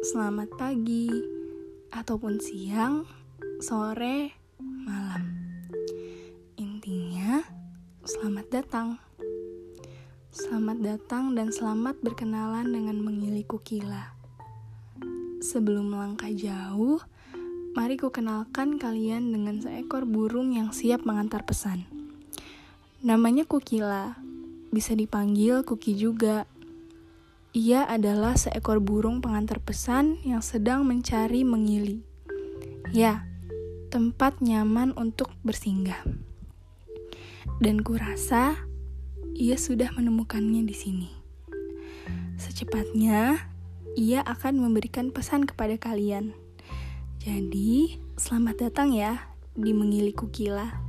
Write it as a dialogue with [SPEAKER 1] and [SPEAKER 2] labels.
[SPEAKER 1] selamat pagi, ataupun siang, sore, malam. Intinya, selamat datang. Selamat datang dan selamat berkenalan dengan mengili kukila. Sebelum melangkah jauh, mari ku kenalkan kalian dengan seekor burung yang siap mengantar pesan. Namanya Kukila, bisa dipanggil Kuki juga. Ia adalah seekor burung pengantar pesan yang sedang mencari mengili. Ya, tempat nyaman untuk bersinggah. Dan kurasa ia sudah menemukannya di sini. Secepatnya, ia akan memberikan pesan kepada kalian. Jadi, selamat datang ya di Mengili Kukila.